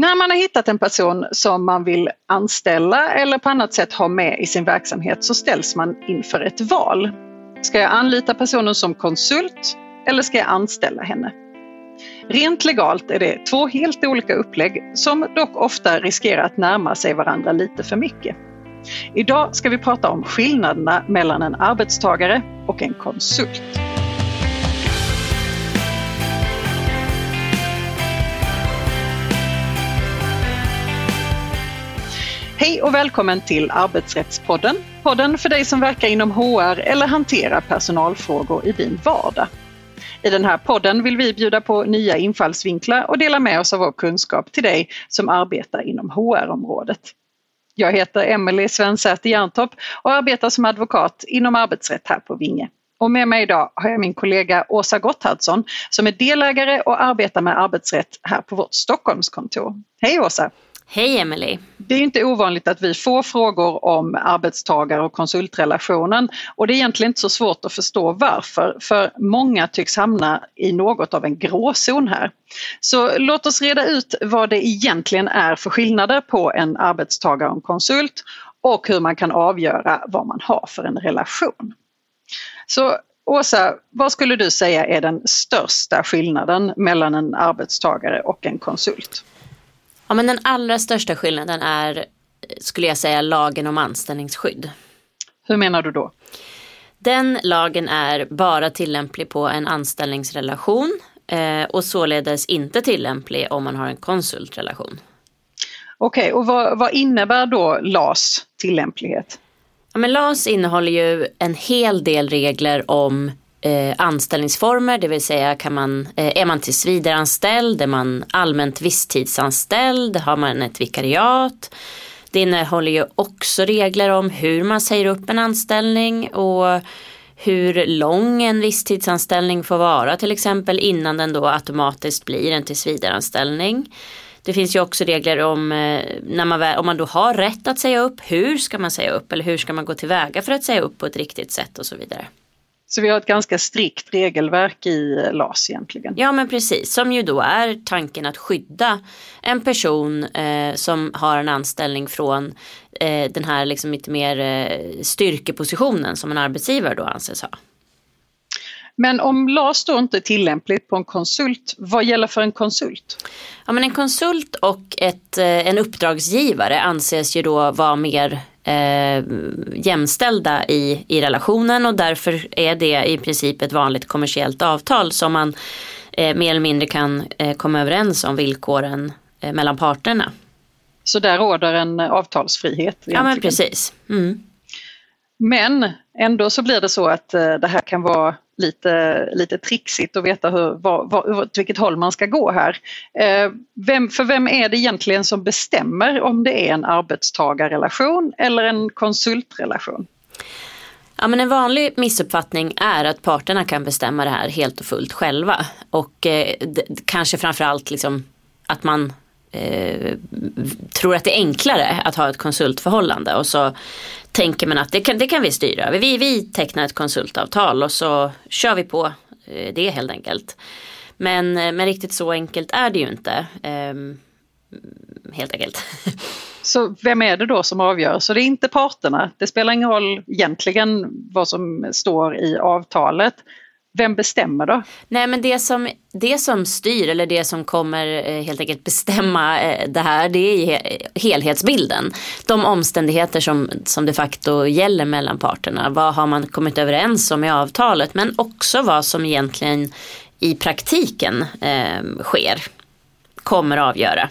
När man har hittat en person som man vill anställa eller på annat sätt ha med i sin verksamhet så ställs man inför ett val. Ska jag anlita personen som konsult eller ska jag anställa henne? Rent legalt är det två helt olika upplägg som dock ofta riskerar att närma sig varandra lite för mycket. Idag ska vi prata om skillnaderna mellan en arbetstagare och en konsult. Hej och välkommen till Arbetsrättspodden. Podden för dig som verkar inom HR eller hanterar personalfrågor i din vardag. I den här podden vill vi bjuda på nya infallsvinklar och dela med oss av vår kunskap till dig som arbetar inom HR-området. Jag heter Emelie Svensäter Jerntorp och arbetar som advokat inom arbetsrätt här på Vinge. Och med mig idag har jag min kollega Åsa Gotthardsson som är delägare och arbetar med arbetsrätt här på vårt Stockholmskontor. Hej Åsa! Hej Emelie! Det är inte ovanligt att vi får frågor om arbetstagare och konsultrelationen och det är egentligen inte så svårt att förstå varför, för många tycks hamna i något av en gråzon här. Så låt oss reda ut vad det egentligen är för skillnader på en arbetstagare och en konsult och hur man kan avgöra vad man har för en relation. Så Åsa, vad skulle du säga är den största skillnaden mellan en arbetstagare och en konsult? Ja, men den allra största skillnaden är, skulle jag säga, lagen om anställningsskydd. Hur menar du då? Den lagen är bara tillämplig på en anställningsrelation eh, och således inte tillämplig om man har en konsultrelation. Okej, okay, och vad, vad, innebär då LAS tillämplighet? Ja, men LAS innehåller ju en hel del regler om eh, anställningsformer, det vill säga kan man, eh, är man tillsvidareanställd, är man allmänt visstidsanställd, har man ett vikariat. Det innehåller ju också regler om hur man säger upp en anställning och hur lång en visstidsanställning får vara till exempel innan den då automatiskt blir en tillsvidareanställning. Det finns ju också regler om eh, när man, om man då har rätt att säga upp, hur ska man säga upp eller hur ska man gå tillväga för att säga upp på ett riktigt sätt och så vidare. Så vi har ett ganska strikt regelverk i LAS egentligen. Ja men precis, som ju då är tanken att skydda en person eh, som har en anställning från eh, den här liksom lite mer eh, styrkepositionen som en arbetsgivare då anses ha. Men om LAS då inte är tillämpligt på en konsult, vad gäller för en konsult? Ja, men en konsult och ett, eh, en uppdragsgivare anses ju då vara mer eh, jämställda i, i relationen och därför är det i princip ett vanligt kommersiellt avtal som man eh, mer eller mindre kan eh, komma överens om villkoren eh, mellan parterna. Så där råder en avtalsfrihet? Egentligen. Ja men precis. Mm. Men ändå så blir det så att eh, det här kan vara lite, lite trixigt att veta hur, var, var, åt vilket håll man ska gå här. Eh, vem, för vem är det egentligen som bestämmer om det är en arbetstagarrelation eller en konsultrelation? Ja, men en vanlig missuppfattning är att parterna kan bestämma det här helt och fullt själva. Och eh, kanske framförallt liksom att man eh, tror att det är enklare att ha ett konsultförhållande och så tänker man att det kan, det kan vi styra. Vi, vi tecknar ett konsultavtal och så kör vi på eh, det helt enkelt. Men, eh, men riktigt så enkelt är det ju inte. Eh, helt enkelt. Så vem är det då som avgör? Så det är inte parterna. Det spelar ingen roll egentligen vad som står i avtalet vem bestämmer då? Nej men det som, det som styr eller det som kommer eh, helt enkelt bestämma eh, det här det är helhetsbilden. De omständigheter som, som de facto gäller mellan parterna. Vad har man kommit överens om i avtalet men också vad som egentligen i praktiken eh, sker kommer avgöra.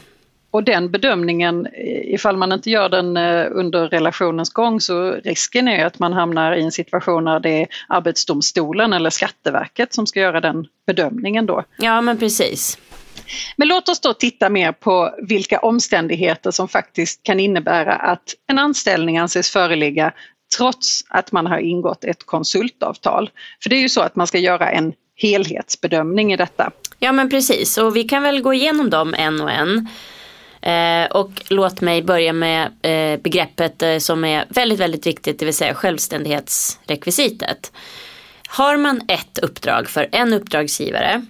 Och den bedömningen, ifall man inte gör den eh, under relationens gång så risken är att man hamnar i en situation där det är Arbetsdomstolen eller Skatteverket som ska göra den bedömningen då. Ja men precis. Men låt oss då titta mer på vilka omständigheter som faktiskt kan innebära att en anställning anses föreligga trots att man har ingått ett konsultavtal. För det är ju så att man ska göra en helhetsbedömning i detta. Ja men precis och vi kan väl gå igenom dem en och en. Eh, och låt mig börja med eh, begreppet eh, som är väldigt, väldigt viktigt, det vill säga självständighetsrekvisitet. Har man ett uppdrag för en uppdragsgivare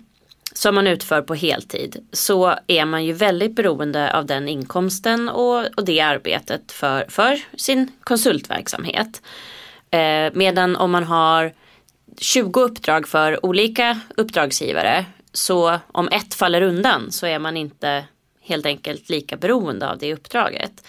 som man utför på heltid så är man ju väldigt beroende av den inkomsten och, och det arbetet för, för sin konsultverksamhet. Eh, medan om man har 20 uppdrag för olika uppdragsgivare så om ett faller undan så är man inte helt enkelt lika beroende av det uppdraget.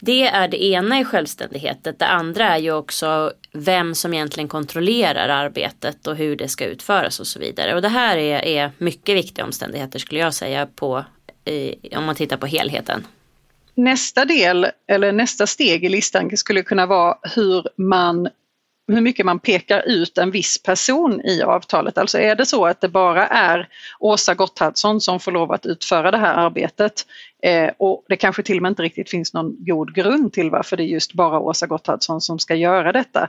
Det är det ena i självständigheten. Det andra är ju också vem som egentligen kontrollerar arbetet och hur det ska utföras och så vidare. Och det här är, är mycket viktiga omständigheter skulle jag säga på, i, om man tittar på helheten. Nästa del, eller nästa steg i listan skulle kunna vara hur man hur mycket man pekar ut en viss person i avtalet. Alltså är det så att det bara är Åsa Gotthardsson som får lov att utföra det här arbetet eh, och det kanske till och med inte riktigt finns någon god grund till varför det är just bara Åsa Gotthardsson som ska göra detta.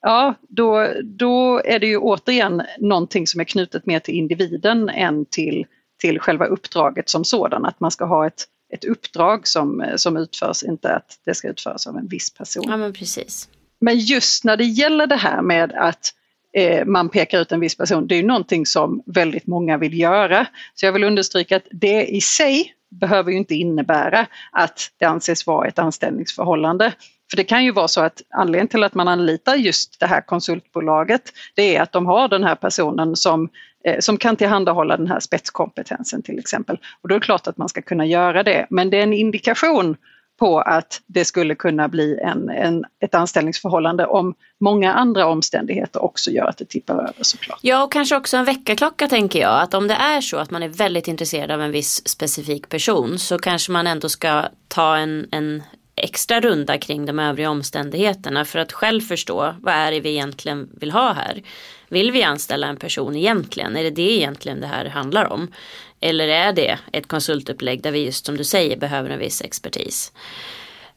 Ja, då, då är det ju återigen någonting som är knutet mer till individen än till, till själva uppdraget som sådan, att man ska ha ett, ett uppdrag som, som utförs, inte att det ska utföras av en viss person. Ja men precis. Men just när det gäller det här med att eh, man pekar ut en viss person, det är ju någonting som väldigt många vill göra. Så jag vill understryka att det i sig behöver ju inte innebära att det anses vara ett anställningsförhållande. För det kan ju vara så att anledningen till att man anlitar just det här konsultbolaget det är att de har den här personen som, eh, som kan tillhandahålla den här spetskompetensen till exempel. Och då är det klart att man ska kunna göra det men det är en indikation på att det skulle kunna bli en, en, ett anställningsförhållande om många andra omständigheter också gör att det tippar över såklart. Ja och kanske också en väckarklocka tänker jag att om det är så att man är väldigt intresserad av en viss specifik person så kanske man ändå ska ta en, en extra runda kring de övriga omständigheterna för att själv förstå vad är det vi egentligen vill ha här. Vill vi anställa en person egentligen? Är det det egentligen det här handlar om? Eller är det ett konsultupplägg där vi just som du säger behöver en viss expertis?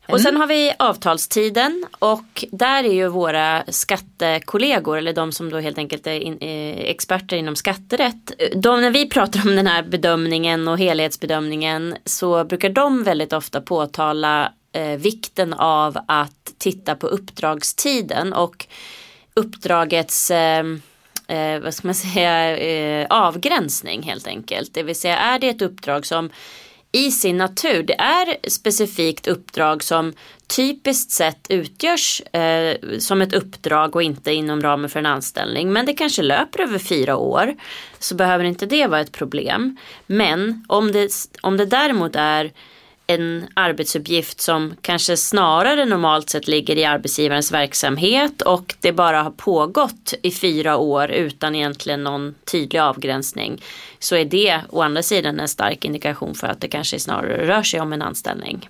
Mm. Och sen har vi avtalstiden och där är ju våra skattekollegor eller de som då helt enkelt är in, eh, experter inom skatterätt. De, när vi pratar om den här bedömningen och helhetsbedömningen så brukar de väldigt ofta påtala eh, vikten av att titta på uppdragstiden och uppdragets eh, eh, vad ska man säga, eh, avgränsning helt enkelt. Det vill säga är det ett uppdrag som i sin natur, det är specifikt uppdrag som typiskt sett utgörs eh, som ett uppdrag och inte inom ramen för en anställning. Men det kanske löper över fyra år så behöver inte det vara ett problem. Men om det, om det däremot är en arbetsuppgift som kanske snarare normalt sett ligger i arbetsgivarens verksamhet och det bara har pågått i fyra år utan egentligen någon tydlig avgränsning så är det å andra sidan en stark indikation för att det kanske snarare rör sig om en anställning.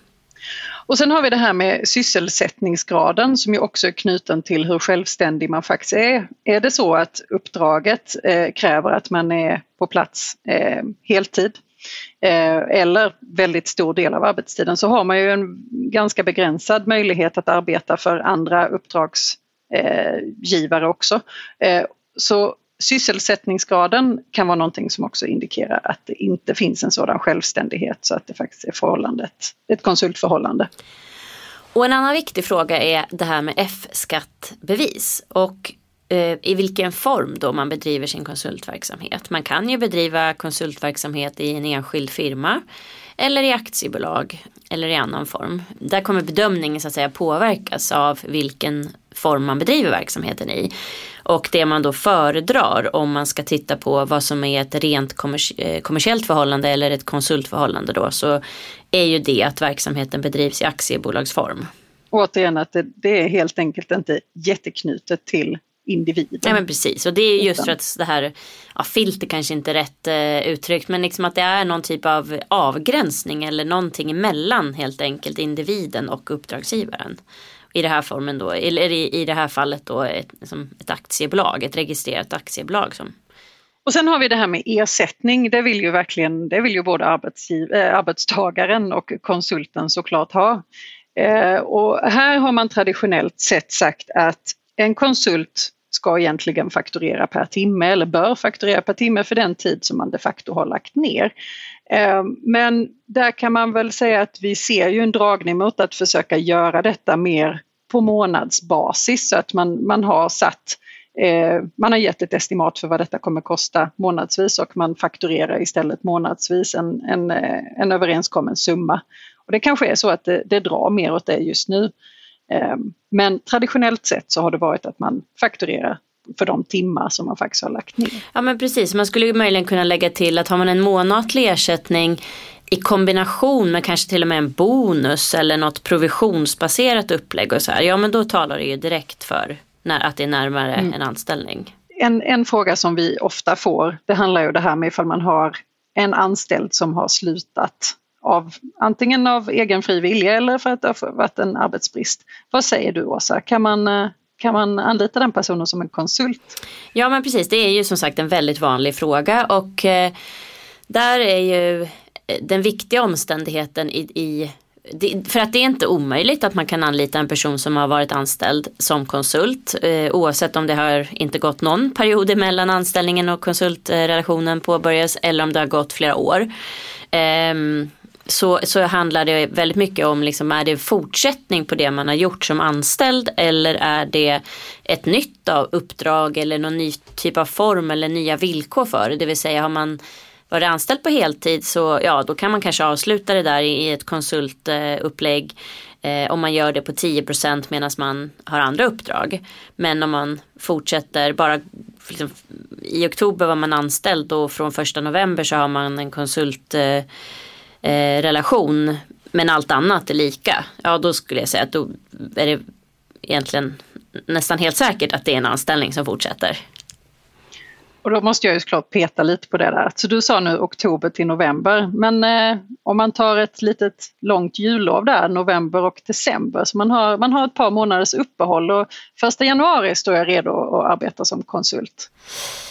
Och sen har vi det här med sysselsättningsgraden som ju också är knuten till hur självständig man faktiskt är. Är det så att uppdraget eh, kräver att man är på plats eh, heltid Eh, eller väldigt stor del av arbetstiden så har man ju en ganska begränsad möjlighet att arbeta för andra uppdragsgivare eh, också. Eh, så sysselsättningsgraden kan vara någonting som också indikerar att det inte finns en sådan självständighet så att det faktiskt är förhållandet, ett konsultförhållande. Och en annan viktig fråga är det här med F-skattbevis. Och Eh, i vilken form då man bedriver sin konsultverksamhet. Man kan ju bedriva konsultverksamhet i en enskild firma eller i aktiebolag eller i annan form. Där kommer bedömningen så att säga påverkas av vilken form man bedriver verksamheten i. Och det man då föredrar om man ska titta på vad som är ett rent eh, kommersiellt förhållande eller ett konsultförhållande då så är ju det att verksamheten bedrivs i aktiebolagsform. Återigen att det, det är helt enkelt inte jätteknutet till individen. Nej men precis och det är just för att det här, ja, filter kanske inte är rätt eh, uttryckt men liksom att det är någon typ av avgränsning eller någonting emellan helt enkelt individen och uppdragsgivaren. I det här formen då, eller i, i det här fallet då ett, liksom ett aktiebolag, ett registrerat aktiebolag som och sen har vi det här med ersättning, det vill ju verkligen, det vill ju både arbetsgiv, äh, arbetstagaren och konsulten såklart ha. Eh, och här har man traditionellt sett sagt att en konsult ska egentligen fakturera per timme eller bör fakturera per timme för den tid som man de facto har lagt ner. Eh, men där kan man väl säga att vi ser ju en dragning mot att försöka göra detta mer på månadsbasis så att man, man har satt eh, man har gett ett estimat för vad detta kommer kosta månadsvis och man fakturerar istället månadsvis en, en, eh, en överenskommen summa. Och det kanske är så att det, det drar mer åt det just nu. Eh, men traditionellt sett så har det varit att man fakturerar för de timmar som man faktiskt har lagt ner. Ja men precis, man skulle möjligen kunna lägga till att har man en månatlig ersättning i kombination med kanske till och med en bonus eller något provisionsbaserat upplägg och så här, ja men då talar det ju direkt för när, att det är närmare mm. en anställning. En, en fråga som vi ofta får, det handlar ju det här med ifall man har en anställd som har slutat av antingen av egen fri vilja eller för att det har varit en arbetsbrist. Vad säger du Åsa, kan man, eh, kan man anlita den personen som en konsult? Ja men precis, det är ju som sagt en väldigt vanlig fråga och eh, där är ju eh, den viktiga omständigheten i, i för att det är inte omöjligt att man kan anlita en person som har varit anställd som konsult eh, oavsett om det har inte gått någon period mellan anställningen och konsultrelationen påbörjas eller om det har gått flera år. Ehm, så, så handlar det väldigt mycket om, liksom, är det en fortsättning på det man har gjort som anställd eller är det ett nytt uppdrag eller någon ny typ av form eller nya villkor för det. Det vill säga har man varit anställd på heltid så ja då kan man kanske avsluta det där i ett konsultupplägg eh, om man gör det på 10% medan man har andra uppdrag. Men om man fortsätter bara liksom, i oktober var man anställd och från första november så har man en konsult eh, eh, men allt annat är lika. Ja då skulle jag säga att då är det egentligen nästan helt säkert att det är en anställning som fortsätter. Och då måste jag ju såklart peta lite på det där. Så du sa nu oktober till november, men eh, om man tar ett litet långt jullov där, november och december, så man har, man har ett par månaders uppehåll och första januari står jag redo att arbeta som konsult.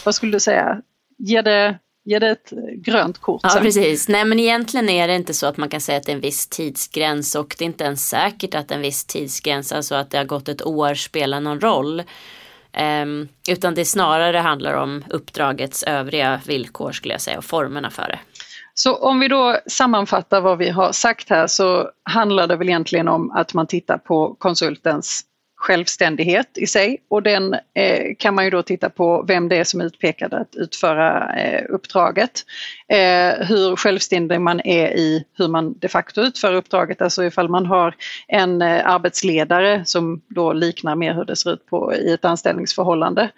Vad skulle du säga? Ger det, ger det ett grönt kort? Ja, precis. Nej, men egentligen är det inte så att man kan säga att det är en viss tidsgräns och det är inte ens säkert att en viss tidsgräns, alltså att det har gått ett år, spelar någon roll. Um, utan det snarare handlar om uppdragets övriga villkor skulle jag säga och formerna för det. Så om vi då sammanfattar vad vi har sagt här så handlar det väl egentligen om att man tittar på konsultens självständighet i sig och den eh, kan man ju då titta på vem det är som är utpekad att utföra eh, uppdraget. Eh, hur självständig man är i hur man de facto utför uppdraget, alltså ifall man har en eh, arbetsledare som då liknar mer hur det ser ut på, i ett anställningsförhållande.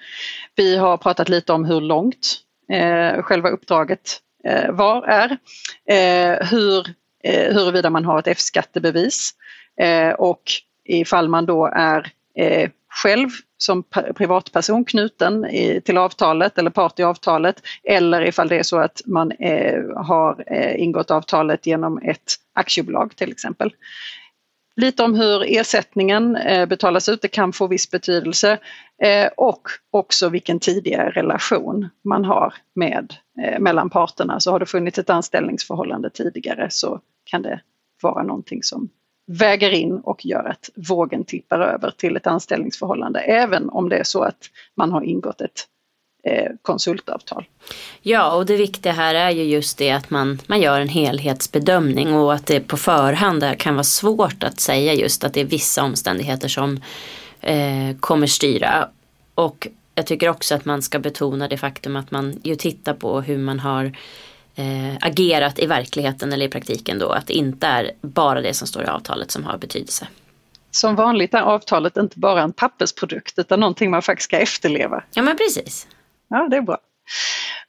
Vi har pratat lite om hur långt eh, själva uppdraget eh, var är, hur, huruvida man har ett F-skattebevis och ifall man då är eh, själv som privatperson knuten i, till avtalet eller part i avtalet eller ifall det är så att man eh, har eh, ingått avtalet genom ett aktiebolag till exempel. Lite om hur ersättningen eh, betalas ut, det kan få viss betydelse eh, och också vilken tidigare relation man har med, eh, mellan parterna. Så har det funnits ett anställningsförhållande tidigare så kan det vara någonting som väger in och gör att vågen tippar över till ett anställningsförhållande även om det är så att man har ingått ett eh, konsultavtal. Ja och det viktiga här är ju just det att man, man gör en helhetsbedömning och att det på förhand kan vara svårt att säga just att det är vissa omständigheter som eh, kommer styra. Och jag tycker också att man ska betona det faktum att man ju tittar på hur man har eh, agerat i verkligheten eller i praktiken då. Att det inte är bara det som står i avtalet som har betydelse. Som vanligt är avtalet inte bara en pappersprodukt utan någonting man faktiskt ska efterleva. Ja men precis. Ja det är bra.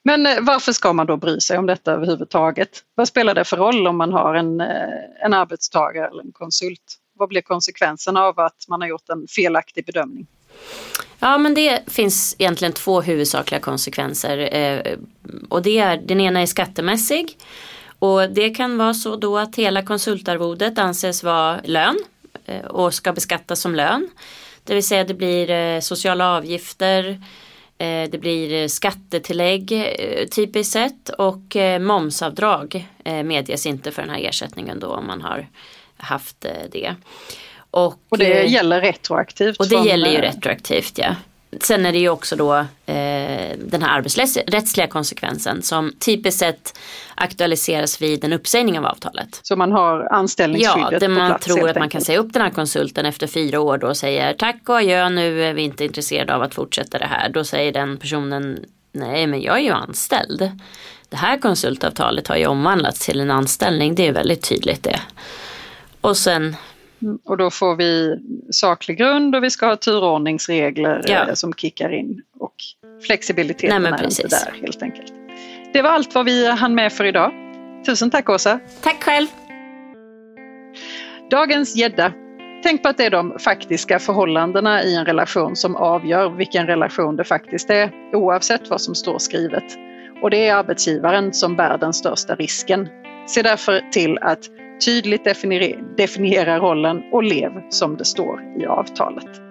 Men eh, varför ska man då bry sig om detta överhuvudtaget? Vad spelar det för roll om man har en, eh, en arbetstagare eller en konsult? Vad blir konsekvenserna av att man har gjort en felaktig bedömning? Ja men det finns egentligen två huvudsakliga konsekvenser. Eh, och det är, den ena är skattemässig. Och det kan vara så då att hela konsultarvodet anses vara lön eh, och ska beskattas som lön. Det vill säga det blir eh, sociala avgifter, eh, det blir eh, skattetillägg eh, typiskt sett och momsavdrag medges inte för den här ersättningen då om man har haft det. Och, och det eh, gäller retroaktivt? Och det från, gäller ju retroaktivt ja. sen är det ju också då eh, den här arbetsrättsliga konsekvensen som typiskt sett aktualiseras vid en uppsägning av avtalet. Så man har anställningsskyddet Ja, där man plats, tror att man enkelt. kan säga upp den här konsulten efter fyra år då och säger tack och adjö nu är vi inte intresserade av att fortsätta det här. Då säger den personen nej men jag är ju anställd. Det här konsultavtalet har ju omvandlats till en anställning, det är väldigt tydligt det. Och sen Och då får vi saklig grund och vi ska ha turordningsregler Ja. eh, som kickar in. Och flexibiliteten Nej, är inte där helt enkelt. Det var allt vad vi hann med för idag. Tusen tack Åsa! tack själv. Dagens gädda. Tänk på att det är de faktiska förhållandena i en relation som avgör vilken relation det faktiskt är, oavsett vad som står skrivet. Och det är arbetsgivaren som bär den största risken. Se därför till att tydligt definiera, rollen och lev som det står i avtalet.